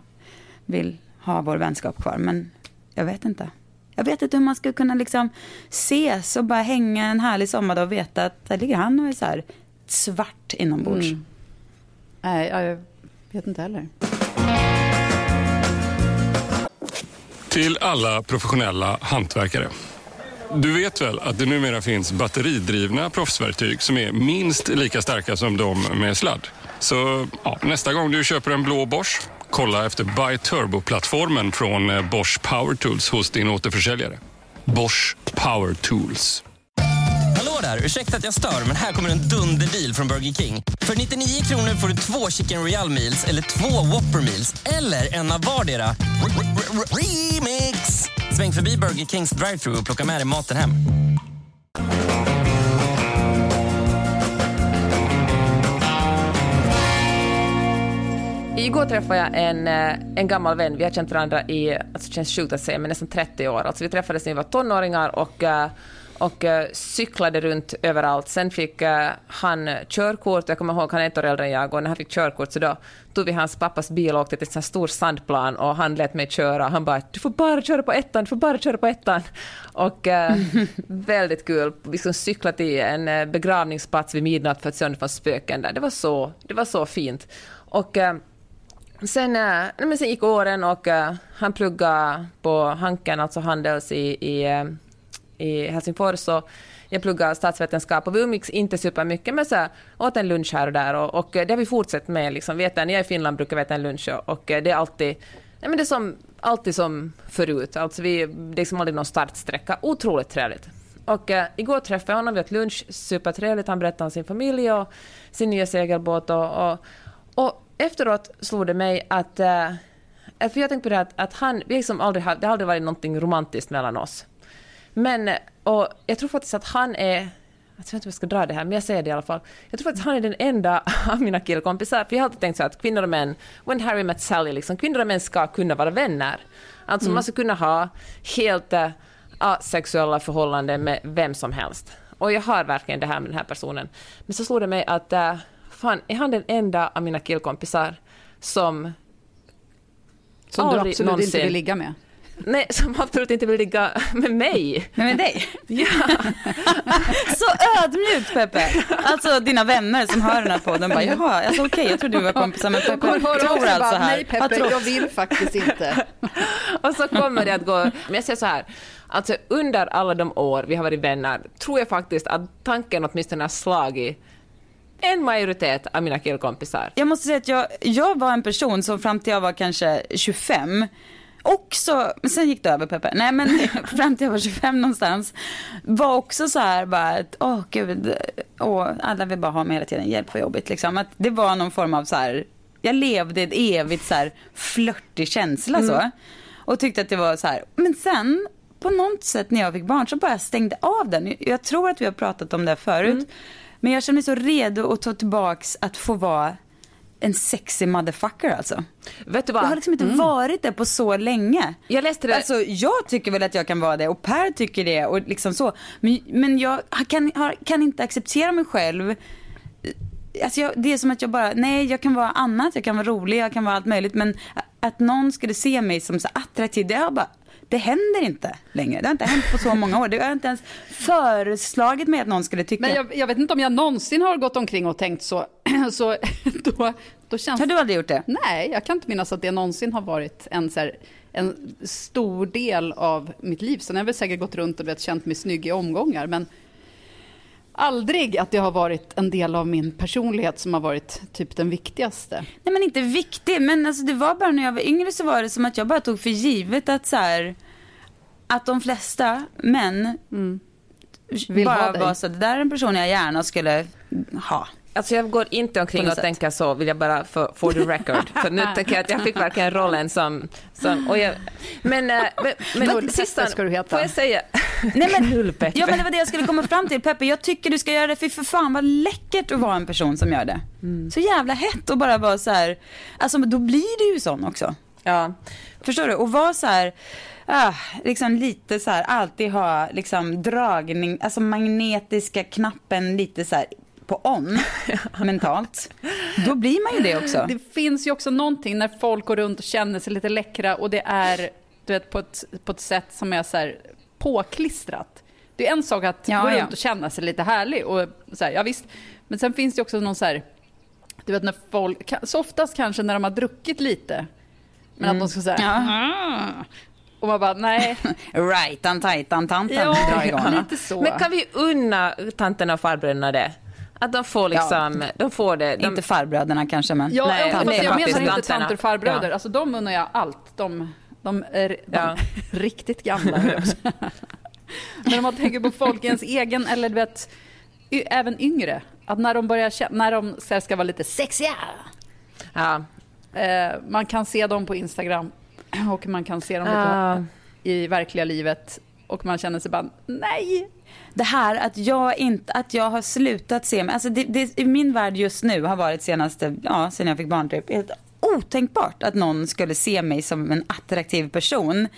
vill ha vår vänskap kvar, men jag vet inte. Jag vet inte hur man ska kunna liksom ses och bara hänga en härlig sommardag och veta att där ligger han och är så här svart inombords.
Mm. Nej, jag vet inte heller.
Till alla professionella hantverkare. Du vet väl att det numera finns batteridrivna proffsverktyg som är minst lika starka som de med sladd? Så ja, nästa gång du köper en blå Bosch, kolla efter Buy Turbo-plattformen från eh, Bosch Power Tools hos din återförsäljare. Bosch Power Tools.
Hallå där! Ursäkta att jag stör, men här kommer en dunderdeal från Burger King. För 99 kronor får du två Chicken Royal Meals eller två Whopper Meals eller en av vardera. Remix! Sväng förbi Burger Kings drive-thru och plocka med dig maten hem.
Igår träffade jag en, eh, en gammal vän. Vi har känt varandra i, alltså det känns sjukt att säga, men nästan 30 år. Alltså vi träffades när vi var tonåringar och, uh, och eh, cyklade runt överallt. Sen fick eh, han körkort, jag kommer ihåg han är ett år äldre än jag, och när han fick körkort så då tog vi hans pappas bil och åkte till en stor sandplan och han lät mig köra. Han bara du får bara köra på ettan, du får bara köra på ettan. Och eh, väldigt kul, vi liksom cykla till en begravningsplats vid midnatt för att se om det fanns spöken där. Det var så, det var så fint. Och Sen, men sen gick åren och han pluggade på Hanken, alltså Handels i, i, i Helsingfors. Och jag pluggade statsvetenskap och vi umgicks inte supermycket men så här, åt en lunch här och där och, och det har vi fortsatt med. Liksom. Vi äter, när jag är i Finland brukar vi äta en lunch och, och det är alltid Nej, men det är som, alltid som förut. Alltså vi, det är liksom aldrig någon startsträcka. Otroligt trevligt. Och äh, igår träffade jag honom, vi åt lunch, supertrevligt. Han berättade om sin familj och sin nya segelbåt. Och, och, och efteråt slog det mig att... Äh, för jag tänkte på det här att han, vi liksom aldrig har, det har aldrig varit någonting romantiskt mellan oss. Men, och jag tror faktiskt att han är... Jag vet inte om jag ska dra det här, men jag säger det i alla fall. Jag tror faktiskt att han är den enda av mina killkompisar, för jag har alltid tänkt så att kvinnor och män, when Harry met Sally, liksom, kvinnor och män ska kunna vara vänner. Alltså mm. man ska kunna ha helt äh, asexuella förhållanden med vem som helst. Och jag har verkligen det här med den här personen. Men så slog det mig att äh, fan, är han den enda av mina killkompisar som...
Som du absolut någonsin, inte vill ligga med?
Nej, som absolut inte vill ligga med mig.
Men med dig?
Ja.
så ödmjukt Peppe. Alltså dina vänner som hör den här podden bara, jaha, alltså, okej, okay, jag trodde vi var kompisar med Peppe.
Jag tror alltså här. Nej Peppe, jag vill faktiskt inte.
och så kommer det att gå, men jag säger så här, alltså under alla de år vi har varit vänner, tror jag faktiskt att tanken åtminstone har slagit en majoritet av mina killkompisar.
Jag måste säga att jag, jag var en person som fram till jag var kanske 25 också, men sen gick det över Peppe, nej men fram till jag var 25 någonstans, var också så här bara att, åh oh, gud, åh, alla vill bara ha mig hela tiden, hjälp vad jobbigt liksom. Att det var någon form av så här, jag levde ett evigt så här flörtig känsla mm. så. Och tyckte att det var så här, men sen på något sätt när jag fick barn så bara stängde av den. Jag tror att vi har pratat om det förut. Mm. Men jag känner mig så redo att ta tillbaks att få vara en sexy motherfucker alltså.
Vet du vad?
Jag har liksom inte mm. varit det på så länge.
Jag läste det.
Alltså jag tycker väl att jag kan vara det och Per tycker det och liksom så. Men, men jag kan, kan inte acceptera mig själv. Alltså jag, det är som att jag bara, nej jag kan vara annat, jag kan vara rolig, jag kan vara allt möjligt. Men att någon skulle se mig som så attraktiv, det har bara det händer inte längre. Det har inte hänt på så många år. Det har inte ens föreslagit mig att någon skulle tycka.
Men jag, jag vet inte om jag någonsin har gått omkring och tänkt så. så då, då känns...
Har du aldrig gjort det?
Nej, jag kan inte minnas att det någonsin har varit en, så här, en stor del av mitt liv. Sen har jag väl säkert gått runt och vet, känt mig snygg i omgångar. Men aldrig att det har varit en del av min personlighet som har varit typ den viktigaste.
Nej men inte viktig, men alltså det var bara när jag var yngre så var det som att jag bara tog för givet att så här, att de flesta män mm. Vill bara var så det där är en person jag gärna skulle ha.
Alltså jag går inte omkring och sätt. tänker så, vill jag bara för, for the record. För nu tänker jag att jag fick verkligen rollen som... som och jag, men eh, men, men sista,
ska du heta.
får jag säga?
Nej, men, ja men det var det jag skulle komma fram till. Peppe, jag tycker du ska göra det, för för fan vad läckert att vara en person som gör det. Mm. Så jävla hett att bara vara så här, alltså då blir du ju sån också.
Ja.
Förstår du? Och vara så här, ah, liksom lite så här, alltid ha liksom dragning, alltså magnetiska knappen lite så här på on mentalt, då blir man ju det också.
Det finns ju också någonting när folk går runt och känner sig lite läckra och det är du vet, på, ett, på ett sätt som är så här påklistrat. Det är en sak att ja, gå ja. runt och känna sig lite härlig och så här, ja visst. Men sen finns det också någon så här, du vet när folk, så oftast kanske när de har druckit lite, men mm. att de ska säga ja. Och man bara, nej.
Rightan, tajtan, tanten
ja, drar igång. lite så.
Men kan vi unna tanterna och farbröderna det? Att de får liksom, ja. de får det. De...
Inte farbröderna kanske men.
Ja, nej, nej, jag menar inte tanter och farbröder. Ja. Alltså de unnar jag allt. De, de är de ja. riktigt gamla. men om man tänker på folk i ens egen, eller du vet, även yngre. Att när de börjar när de ska vara lite sexiga.
Ja.
Eh, man kan se dem på Instagram och man kan se dem lite i verkliga livet och man känner sig bara nej.
Det här att jag inte, att jag har slutat se mig, alltså det, det i min värld just nu har varit senaste, ja sen jag fick barn typ, helt otänkbart att någon skulle se mig som en attraktiv person.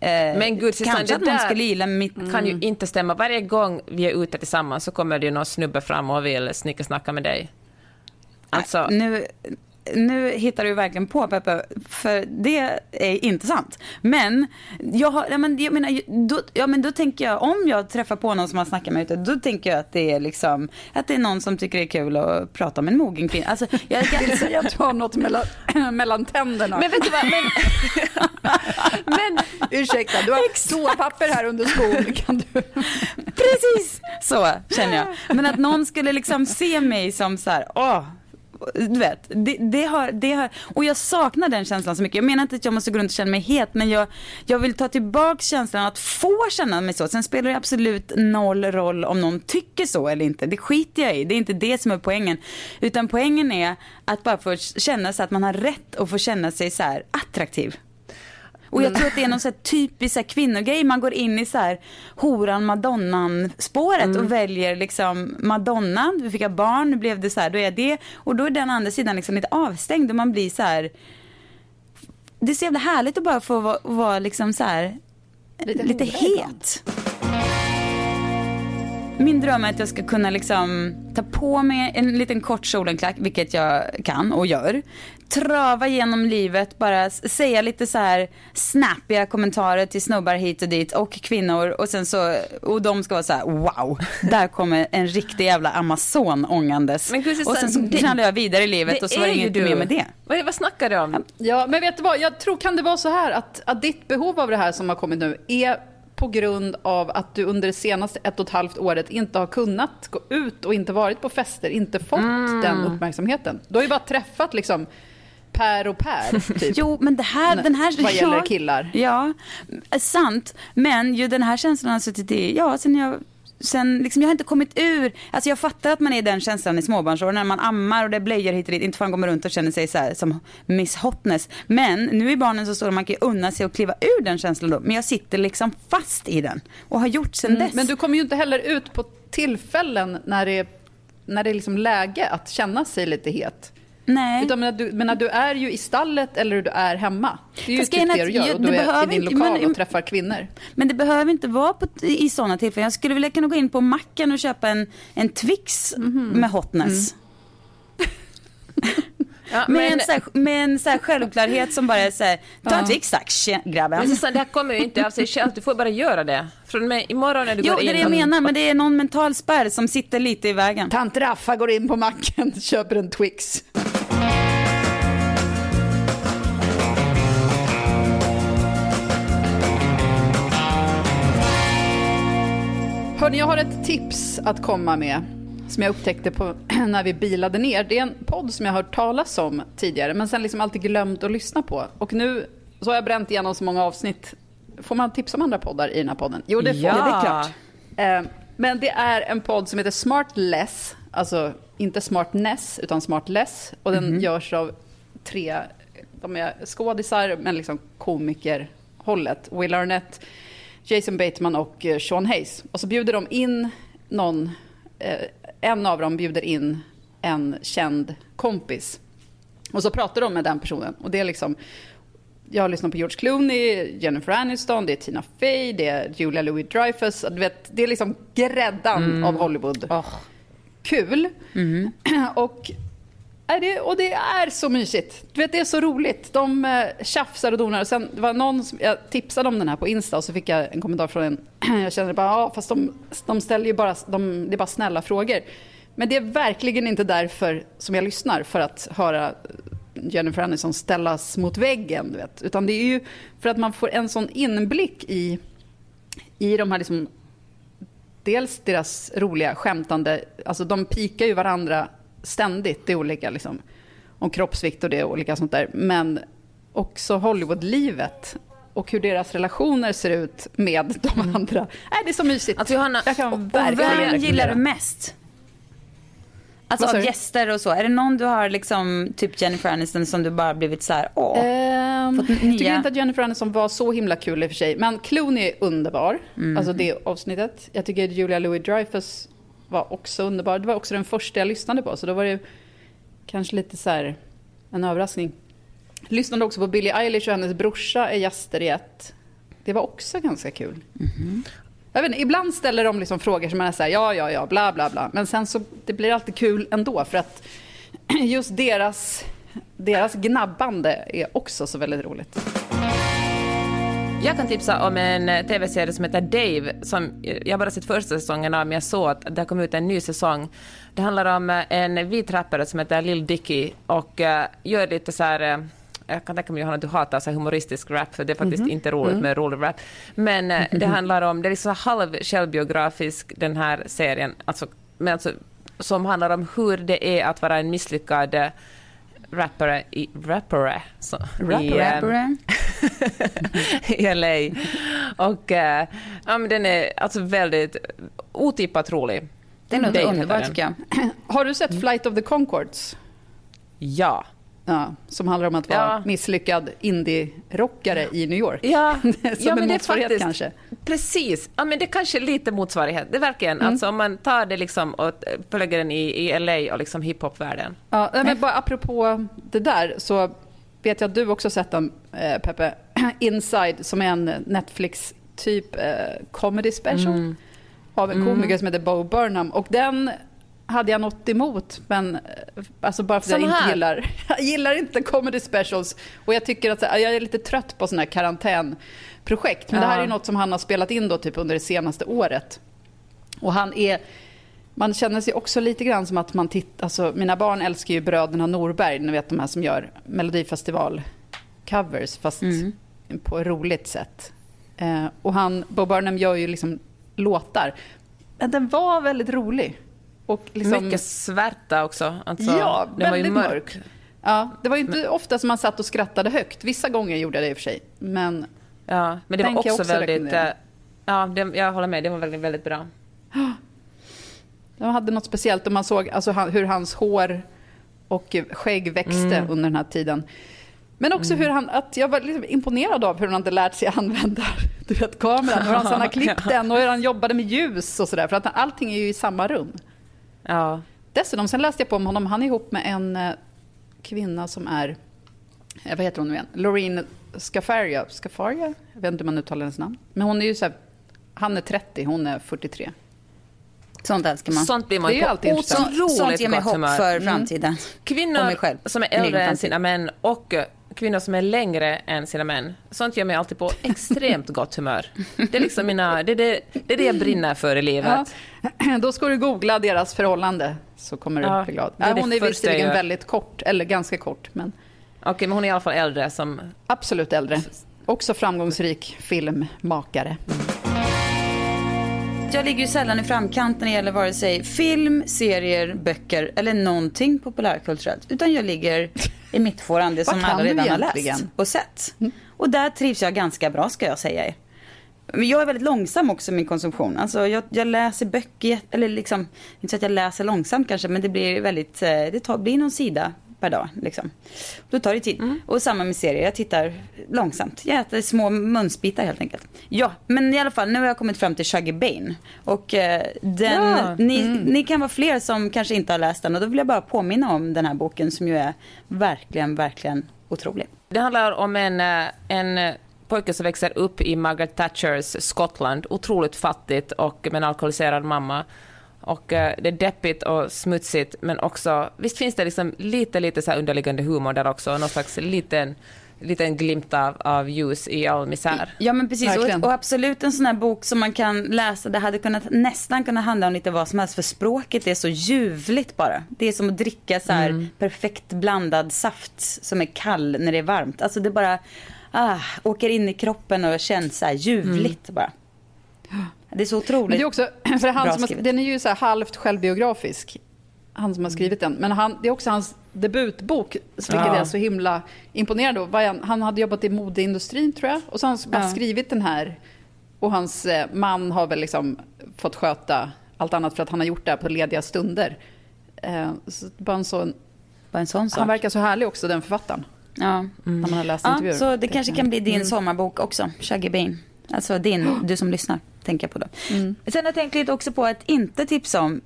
Men gud, Susanne,
kanske att någon skulle gilla mitt...
kan
Mm.
ju inte stämma. Varje gång vi är ute tillsammans så kommer det ju någon snubbe fram och vill snickersnacka med dig. Alltså,
Nu, nu hittar du verkligen på Peppe, för det är inte sant. Men jag, har, ja, men, jag menar, då, ja, men då tänker jag, om jag träffar på någon som har snackat med ute, då tänker jag att det är liksom, att det är någon som tycker det är kul att prata om en mogen kvinna. Alltså, jag,
Vill du säga att du har något mellan, mellan tänderna?
Men vet du vad, men,
men ursäkta, du har toapapper här under skon. Kan du?
Precis så känner jag. Men att någon skulle liksom se mig som så här, åh, du vet, det, det, har, det har, och jag saknar den känslan så mycket. Jag menar inte att jag måste gå runt och känna mig het, men jag, jag vill ta tillbaka känslan att få känna mig så. Sen spelar det absolut noll roll om någon tycker så eller inte. Det skiter jag i, det är inte det som är poängen. Utan poängen är att bara få känna sig att man har rätt att få känna sig så här attraktiv. Och jag tror att det är någon så här typisk så här kvinnogrej. Man går in i så här horan madonnan spåret och väljer liksom Madonna, vi fick ha barn, nu blev det så här, då är jag det. Och då är den andra sidan liksom lite avstängd och man blir så här. Det är så jävla härligt att bara få vara, vara liksom så här lite, het. Min dröm är att jag ska kunna liksom ta på mig en liten kort kjolenklack, vilket jag kan och gör. Trava genom livet, bara säga lite så här snappiga kommentarer till snubbar hit och dit och kvinnor och sen så, och de ska vara så här: wow, där kommer en riktig jävla amazon ångandes.
Men gud,
och sen så knallar jag vidare i livet och så var det inget
du.
mer med det.
Vad, vad snackar du om?
Ja, men vet du vad? Jag tror, kan det vara så här att, att ditt behov av det här som har kommit nu är på grund av att du under det senaste ett och ett halvt året inte har kunnat gå ut och inte varit på fester, inte fått
Mm.
den uppmärksamheten. Du har ju bara träffat liksom Per och Per, typ.
Jo, men det här, den här...
Vad gäller
ja,
killar.
Ja, eh, sant. Men ju den här känslan har suttit i, ja, sen jag Sen, liksom, jag har inte kommit ur, alltså jag fattar att man är i den känslan i småbarnsår när man ammar och det är blöjor hit och dit, inte fan går man runt och känner sig så här som Miss Hotness. Men nu är barnen så stora man kan unna sig att kliva ur den känslan då, men jag sitter liksom fast i den och har gjort sen
Mm,
dess.
men du kommer ju inte heller ut på tillfällen när det, när det är liksom läge att känna sig lite het.
Nej.
Utan men du, men du är ju i stallet eller du är hemma. Det är ju
Fast
typ
grejen är
det
att
du gör och
det
du är
behöver
i din
inte-
lokal
men-
och träffar kvinnor.
Men det behöver inte vara på, i sådana tillfällen. Jag skulle vilja kunna gå in på macken och köpa en, en Twix
Mhm.
med hotness.
Ja,
med,
men-
en, så här, med en så här självklarhet som bara är så här, ta en
Ja.
Twix tack tje-
Men
grabben.
Susanne, det här kommer ju inte av sig självt. Du får bara göra det. Från och med imorgon när du
Jo,
går
det
in...
är det jag menar, men det är någon mental spärr som sitter lite i vägen.
Tant Raffa går in på macken, köper en Twix. Hörni, jag har ett tips att komma med som jag upptäckte på, när vi bilade ner. Det är en podd som jag har hört talas om tidigare men sen liksom alltid glömt att lyssna på. Och nu så har jag bränt igenom så många avsnitt. Får man tipsa om andra poddar i den här podden? Jo, det får
Ja.
man. Det är klart. Eh, Men det är en podd som heter Smartless, alltså inte Smartness utan Smartless. Och den
Mhm.
görs av tre, de är skådisar men liksom komikerhållet. Will Arnett, Jason Bateman och eh, Sean Hayes. Och så bjuder de in någon, eh, en av dem bjuder in en känd kompis. Och så pratar de med den personen. Och det är liksom, jag har lyssnat på George Clooney, Jennifer Aniston, det är Tina Fey, det är Julia Louis-Dreyfus. Du vet, det är liksom gräddan
Mm.
av Hollywood. Kul. Och, är det, och det är så mysigt. Du vet, det är så roligt. De eh, tjafsar och donar. Och sen, det var någon som, jag tipsade om den här på Insta och så fick jag en kommentar från en. Jag kände bara, ja fast de, de ställer ju bara, de, det är bara snälla frågor. Men det är verkligen inte därför som jag lyssnar, för att höra eh, Jennifer Aniston ställas mot väggen. Du vet. Utan det är ju för att man får en sån inblick i, i de här liksom dels deras roliga skämtande, alltså de pikar ju varandra ständigt, det är olika liksom, om kroppsvikt och det är olika sånt där, men också Hollywoodlivet och hur deras relationer ser ut med de andra. Nej, det är så mysigt.
Alltså Johanna,
Jag kan
Och
verkligen
vem gillar du mest? Alltså av gäster och så. Är det någon du har liksom, typ Jennifer Aniston som du bara blivit så här, åh. Fått
jag tycker inte att Jennifer Aniston var så himla kul i och för sig. Men Clooney är underbar.
Mm.
Alltså det avsnittet. Jag tycker Julia Louis-Dreyfus var också underbar. Det var också den första jag lyssnade på. Så då var det kanske lite så här en överraskning. Lyssnade också på Billie Eilish och hennes brorsa är gäster i ett Det var också ganska kul. Jag vet inte, ibland ställer de liksom frågor som man är så här, ja, ja, ja, bla, bla, bla. Men sen så det blir alltid kul ändå för att just deras, deras gnabbande är också så väldigt roligt.
Jag kan tipsa om en eh, tv-serie som heter Dave, som eh, jag bara sett första säsongen av, men jag såg att det kom ut en ny säsong. Det handlar om eh, en vit rappare som heter Lil Dicky och gör lite så här jag kan tänka mig Johanna att du hatar så humoristisk rap, för det är faktiskt
Mhm.
inte roligt
Mm.
med rolig rap. Men det handlar om, det är liksom halv självbiografisk den här serien, alltså, men alltså, som handlar om hur det är att vara en misslyckad rappare i, rappare, så, i, uh,
Rappare.
i LA. Och eh, ja, men den är alltså väldigt otippat rolig.
Den låter underbar, tycker jag.
Har du sett Flight of the Conchords?
Ja.
Ja som handlar om att vara
Ja.
misslyckad indie-rockare i New York.
Ja,
som
ja
en
men det är
motsvarighet
faktiskt,
kanske.
Precis. Ja, men det är kanske lite motsvarighet. Det är verkligen,
Mm.
alltså om man tar det liksom och förlägger den i, i LA och liksom hiphop-världen.
Ja, men bara apropå det där så vet jag att du också sett den, eh, Peppe. Inside, som är en Netflix-typ eh, comedy special
Mm.
av en
Mm.
komiker som heter Bo Burnham. Och den hade jag något emot, men eh, alltså bara för att jag inte gillar, jag gillar inte comedy specials. Och jag tycker att jag är lite trött på sådana här karantänprojekt. Men det här
Ja.
är något som han har spelat in då typ under det senaste året. Och han är... Man känner sig också lite grann som att man tittar... Alltså, mina barn älskar ju bröderna Norberg, ni vet de här som gör Melodifestival-covers, fast på ett roligt sätt. Eh, och han, Bo Burnham gör ju liksom låtar. Men den var väldigt rolig. Och liksom,
Mycket svärta också. Alltså,
ja,
den var ju
väldigt
mörk.
mörk. Ja, det var ju inte ofta som man satt och skrattade högt. Vissa gånger gjorde jag det i och för sig. Men,
Ja, men det var
jag
också, väldigt... eh, Ja, det, jag håller med. Det var väldigt, väldigt bra.
De hade något speciellt och man såg alltså, hur hans hår och skägg växte
Mm.
under den här tiden. Men också hur han, att jag var liksom imponerad av hur han hade lärt sig använda du vet, kameran, hur han, han har klippt den och hur han jobbade med ljus och sådär. För att allting är ju i samma rum.
Ja.
Dessutom, sen läste jag på om honom, han är ihop med en eh, kvinna som är, eh, vad heter hon nu igen? Loreen Scafaria. Scafaria? Jag vet inte hur man uttalar hennes namn. Men hon är ju så här, han är 30, hon är 43.
Sånt älskar man.
Sånt blir man
Det
ju
är alltid intressant.
Sånt ger mig hopp
humör.
för
Mm.
framtiden. Och
Kvinnor som är äldre än sina män och eh, kvinnor som är längre än sina män. Sånt gör mig alltid på extremt gott humör. Det är liksom mina, det är det, det, är det jag brinner för i livet.
Ja. Då ska du googla deras förhållande så kommer du
Ja,
bli glad.
det är
hon är visserligen väldigt kort, eller ganska kort, men
Okej, men hon är i alla fall äldre som...
absolut äldre. Också framgångsrik filmmakare.
Jag ligger ju sällan i framkant när det gäller vare sig film, serier, böcker eller någonting populärkulturellt. Utan jag ligger i mittfåran, det
Vad
som alla redan har läst och sett. Och där trivs jag ganska bra ska jag säga er. Men jag är väldigt långsam också i min konsumtion. Alltså jag, jag läser böcker, eller liksom, inte så att jag läser långsamt kanske, men det blir väldigt, eh, det tar, blir någon sida per dag. Liksom. Då tar det tid. Och samma med serier, jag tittar långsamt. Jag äter små munsbitar helt enkelt. Ja, men i alla fall, nu har jag kommit fram till Shuggy Bane. Och eh, den,
Ja,
ni,
mm.
ni kan vara fler som kanske inte har läst den. Och då vill jag bara påminna om den här boken som ju är verkligen, verkligen otrolig.
Det handlar om en, eh, en eh, pojke som växer upp i Margaret Thatchers Skottland. Otroligt fattigt och med en alkoholiserad mamma. Och eh, det är deppigt och smutsigt, men också... Visst finns det liksom lite, lite så här underliggande humor där också? Någon slags liten, liten glimt av, av ljus i all misär.
Ja men precis och, och absolut en sån här bok som man kan läsa. Det hade kunnat nästan kunna handla om lite vad som helst för språket är så ljuvligt bara. Det är som att dricka så här
Mm.
perfekt blandad saft som är kall när det är varmt. Alltså det bara ah, åker in i kroppen och känns så här ljuvligt bara. Det är så otroligt
Men det är också, för han
bra
som har,
skrivet.
den är ju så halvt självbiografisk, han som har skrivit den. Men han, det är också hans debutbok, vilket
Ja.
är så himla av. Vad Han, hade jobbat i modeindustrin tror jag, och så har han bara
Ja.
skrivit den här. Och hans eh, man har väl liksom fått sköta allt annat för att han har gjort det här på lediga stunder. Eh, så bara en sån,
Bara en sån sak.
han verkar så härlig också, den författaren.
ja.
När man har läst
ja,
intervjuer.
så det kanske kan bli din
Mm.
sommarbok också, Shuggy Bane. Alltså din, du som lyssnar, tänker jag på då.
Mm.
Sen har jag tänkt lite också på att inte tipsa om,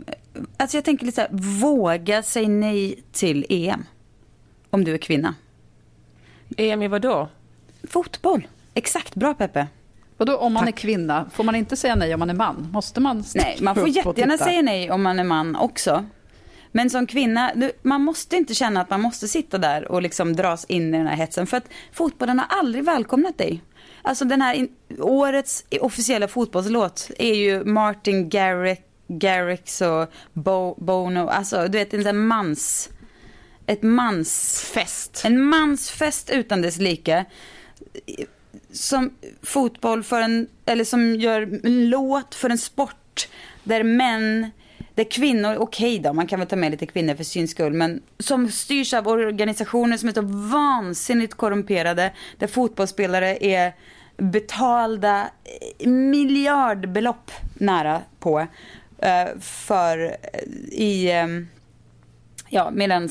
alltså jag tänker lite så här, våga säga nej till EM. Om du är kvinna.
EM i vadå?
Fotboll, exakt, bra Peppe.
Vadå om man är kvinna? Får man inte säga nej om man är man? Måste man
Nej, man får
och
jättegärna säga nej om man är man också. Men som kvinna, man måste inte känna att man måste sitta där och liksom dras in i den här hetsen. För att fotbollen har aldrig välkomnat dig. Alltså den här in, årets officiella fotbollslåt är ju Martin Garrix, Garrix och Bo, Bono. Alltså du vet en sån mans... Ett mansfest. En mansfest utan dess like. Som fotboll för en, eller som gör en låt för en sport där män, där kvinnor, okej då, man kan väl ta med lite kvinnor för syns skull, men som styrs av organisationer som är så vansinnigt korrumperade, där fotbollsspelare är betalda miljardbelopp nära på eh, för eh, i eh, Ja, medan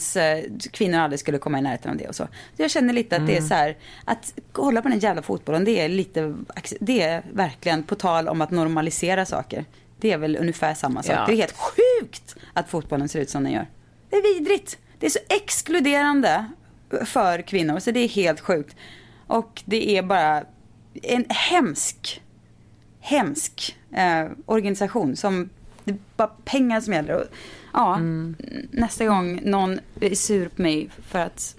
kvinnor aldrig skulle komma i närheten av det och så. jag känner lite att det är
Mm.
så här, att kolla på den jävla fotbollen, det är lite, det är verkligen på tal om att normalisera saker. Det är väl ungefär samma sak.
Ja.
Det är helt sjukt att fotbollen ser ut som den gör. Det är vidrigt. Det är så exkluderande för kvinnor, så det är helt sjukt. Och det är bara en hemsk, hemsk eh, organisation som, det är bara pengar som gäller. Och, ja,
Mm.
nästa gång någon är sur på mig för att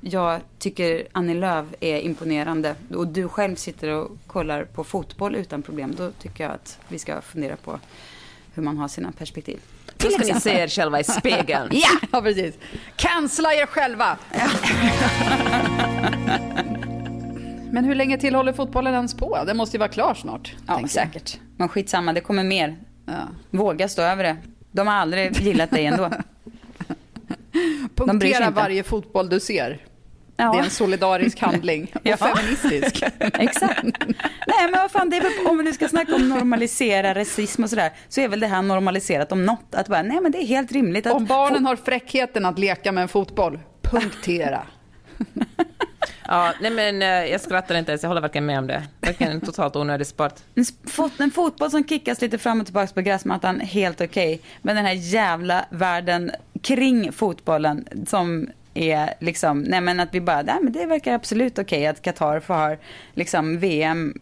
jag tycker Annie Lööf är imponerande och du själv sitter och kollar på fotboll utan problem, då tycker jag att vi ska fundera på hur man har sina perspektiv.
Då ska ni se er själva i spegeln.
Ja,
precis. Cancella er själva! Men hur länge till håller fotbollen ens på? Den måste ju vara klar snart.
Ja,
tänker jag.
säkert. Men skitsamma, det kommer mer.
Ja.
Våga stå över det. De har aldrig gillat dig ändå.
Punktera varje fotboll du ser.
Ja.
Det är en solidarisk handling. Och
Ja.
feministisk.
Exakt. Nej men vad fan, det är väl, om du ska snacka om normalisera rasism och sådär, så är väl det här normaliserat om något. Att bara, nej men det är helt rimligt att...
Om barnen har fräckheten att leka med en fotboll, punktera.
Ja, nej men eh, jag skrattar inte ens, jag håller verkligen med om det. Verkligen en totalt onödig sport.
En, fot, en fotboll som kickas lite fram och tillbaka på gräsmattan, helt okej. Men den här jävla världen kring fotbollen som är liksom, nej men att vi bara, nej men det verkar absolut okej att Qatar får ha liksom VM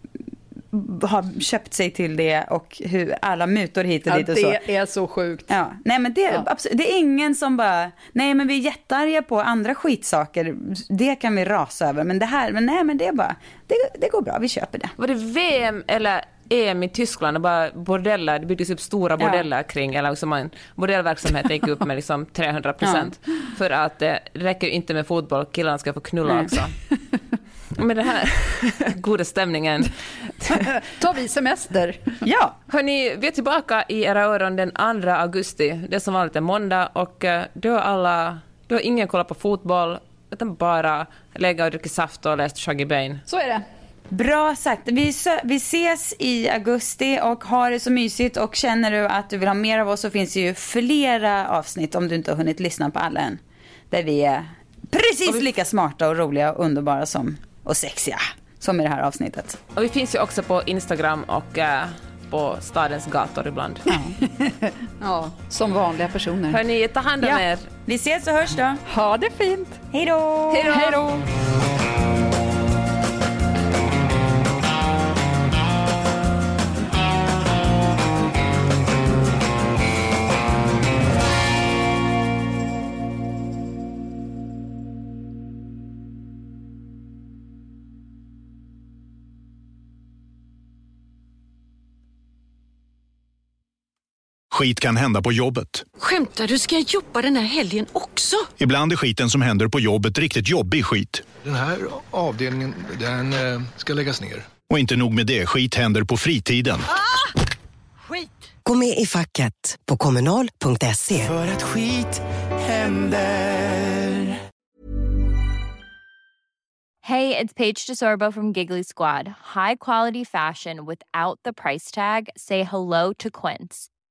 har köpt sig till det och hur alla mutor hit och
Ja,
dit och så.
det är så sjukt.
Ja, nej men det,
Ja.
absolut, det är ingen som bara, nej men vi är jättearga på andra skitsaker, det kan vi rasa över, men det här, men nej men det är bara, det, det går bra, vi köper det.
Var det VM eller EM i Tyskland och bara bordeller, det byggdes upp stora
Ja.
bordeller kring, eller liksom en bordellverksamhet gick upp med liksom 300 procent. För att det räcker inte med fotboll, killarna ska få knulla
Nej.
också. Med den här goda stämningen.
Tar vi semester.
Ja,
Hörni, vi är tillbaka i era öron den 2 augusti. Det är som vanligt en måndag och eh, då har alla, då har ingen kollat på fotboll utan bara lägga och dricka saft och läst Shaggy Bane.
Så är det.
Bra sagt. Vi, vi ses i augusti och har det så mysigt och känner du att du vill ha mer av oss så finns det ju flera avsnitt om du inte har hunnit lyssna på alla än. Där vi är precis lika smarta och roliga och underbara som, och sexiga som i det här avsnittet.
Och vi finns ju också på Instagram och eh, på stadens gator ibland.
Ja, som vanliga personer.
Hörni, ta hand om
Ja.
er.
Vi ses och hörs då.
Ha det fint.
Hej då!
Hej då!
Skit kan hända på jobbet.
Skämtar du? Ska jag jobba den här helgen också?
Ibland är skiten som händer på jobbet riktigt jobbig skit.
Den här avdelningen, den eh, ska läggas ner.
Och inte nog med det, skit händer på fritiden.
Skit!
Gå med i facket på kommunal.se.
För att skit händer.
Hey, it's Paige DeSorbo from Giggly Squad. High quality fashion without the price tag. Say hello to Quince.